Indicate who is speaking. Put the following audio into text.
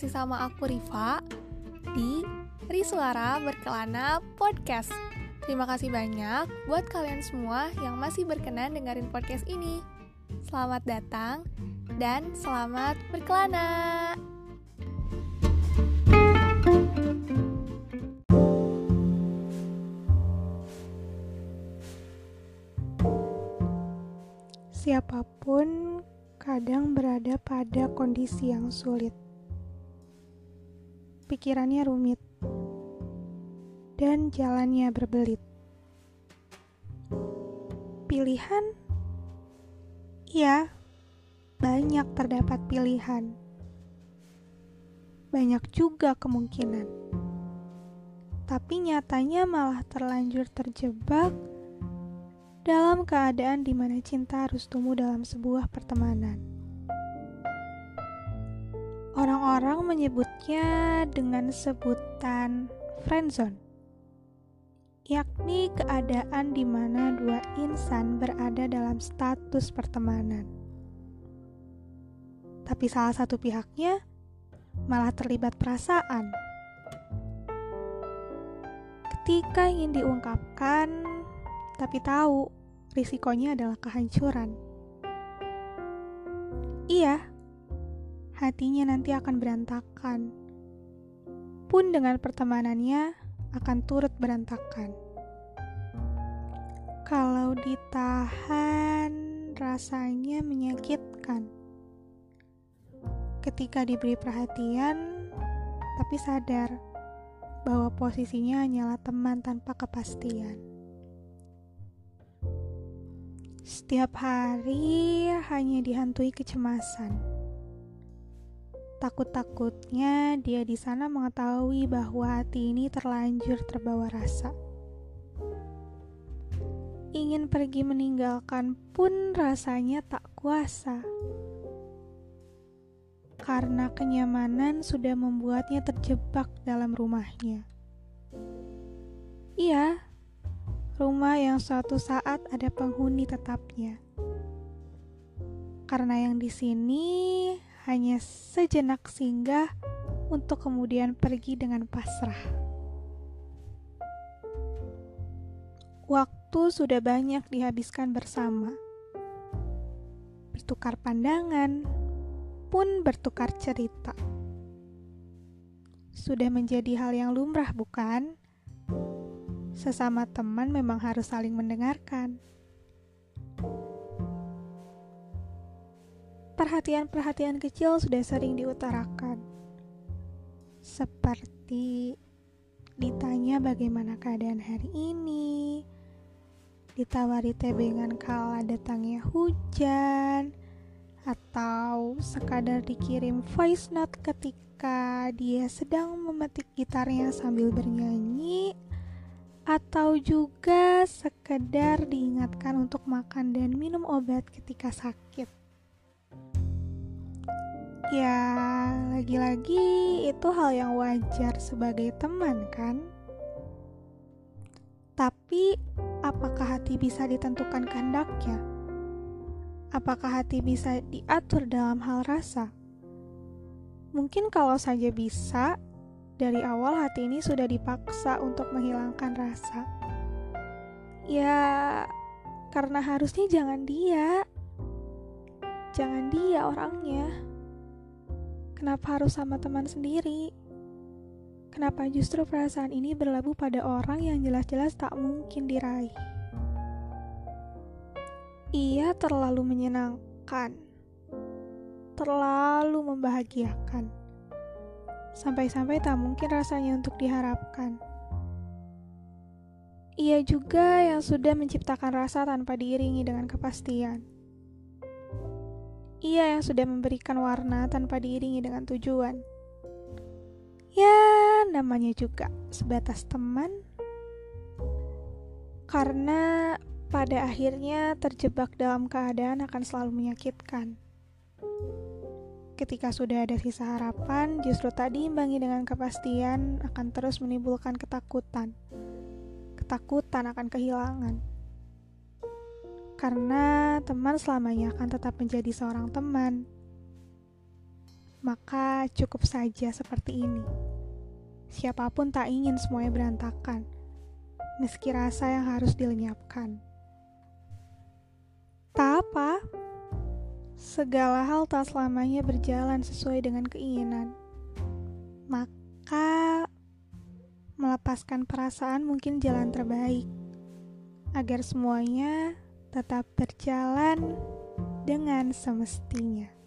Speaker 1: masih sama aku Riva di Risuara Berkelana Podcast. Terima kasih banyak buat kalian semua yang masih berkenan dengerin podcast ini. Selamat datang dan selamat berkelana.
Speaker 2: Siapa pun kadang berada pada kondisi yang sulit. Pikirannya rumit dan jalannya berbelit. Pilihan? Ya, banyak terdapat pilihan. Banyak juga kemungkinan. Tapi nyatanya malah terlanjur terjebak dalam keadaan di mana cinta harus tumbuh dalam sebuah pertemanan. Orang-orang menyebutnya dengan sebutan friendzone, yakni keadaan di mana dua insan berada dalam status pertemanan. Tapi salah satu pihaknya malah terlibat perasaan. Ketika ingin diungkapkan, tapi tahu risikonya adalah kehancuran. Iya, hatinya nanti akan berantakan. Pun dengan pertemanannya akan turut berantakan. Kalau ditahan, rasanya menyakitkan. Ketika diberi perhatian, tapi sadar bahwa posisinya hanyalah teman tanpa kepastian. Setiap hari hanya dihantui kecemasan. Takut-takutnya dia di sana mengetahui bahwa hati ini terlanjur terbawa rasa. Ingin pergi meninggalkan pun rasanya tak kuasa. Karena kenyamanan sudah membuatnya terjebak dalam rumahnya. Iya, rumah yang suatu saat ada penghuni tetapnya. Karena yang di sini hanya sejenak singgah untuk kemudian pergi dengan pasrah. Waktu sudah banyak dihabiskan bersama. Bertukar pandangan, pun bertukar cerita. Sudah menjadi hal yang lumrah, bukan? Sesama teman memang harus saling mendengarkan. Perhatian-perhatian kecil sudah sering diutarakan. Seperti ditanya bagaimana keadaan hari ini, ditawari tebengan kala datangnya hujan, atau sekadar dikirim voice note ketika dia sedang memetik gitarnya sambil bernyanyi atau juga sekedar diingatkan untuk makan dan minum obat ketika sakit. Ya, lagi-lagi itu hal yang wajar sebagai teman, kan? Tapi, apakah hati bisa ditentukan kehendaknya? Apakah hati bisa diatur dalam hal rasa? Mungkin kalau saja bisa, dari awal hati ini sudah dipaksa untuk menghilangkan rasa. Ya, karena harusnya jangan dia. Jangan dia orangnya. Kenapa harus sama teman sendiri? Kenapa justru perasaan ini berlabuh pada orang yang jelas-jelas tak mungkin diraih? Ia terlalu menyenangkan, terlalu membahagiakan sampai-sampai tak mungkin rasanya untuk diharapkan. Ia juga yang sudah menciptakan rasa tanpa diiringi dengan kepastian. Ia yang sudah memberikan warna tanpa diiringi dengan tujuan. Ya, namanya juga sebatas teman. Karena pada akhirnya terjebak dalam keadaan akan selalu menyakitkan ketika sudah ada sisa harapan, justru tadi diimbangi dengan kepastian akan terus menimbulkan ketakutan. Ketakutan akan kehilangan. Karena teman selamanya akan tetap menjadi seorang teman. maka cukup saja seperti ini. Siapa pun tak ingin semuanya berantakan, meski rasa yang harus dilenyapkan. Tak apa, segala hal tak selamanya berjalan sesuai dengan keinginan. Maka, melepaskan perasaan mungkin jalan terbaik agar semuanya tetap berjalan dengan semestinya.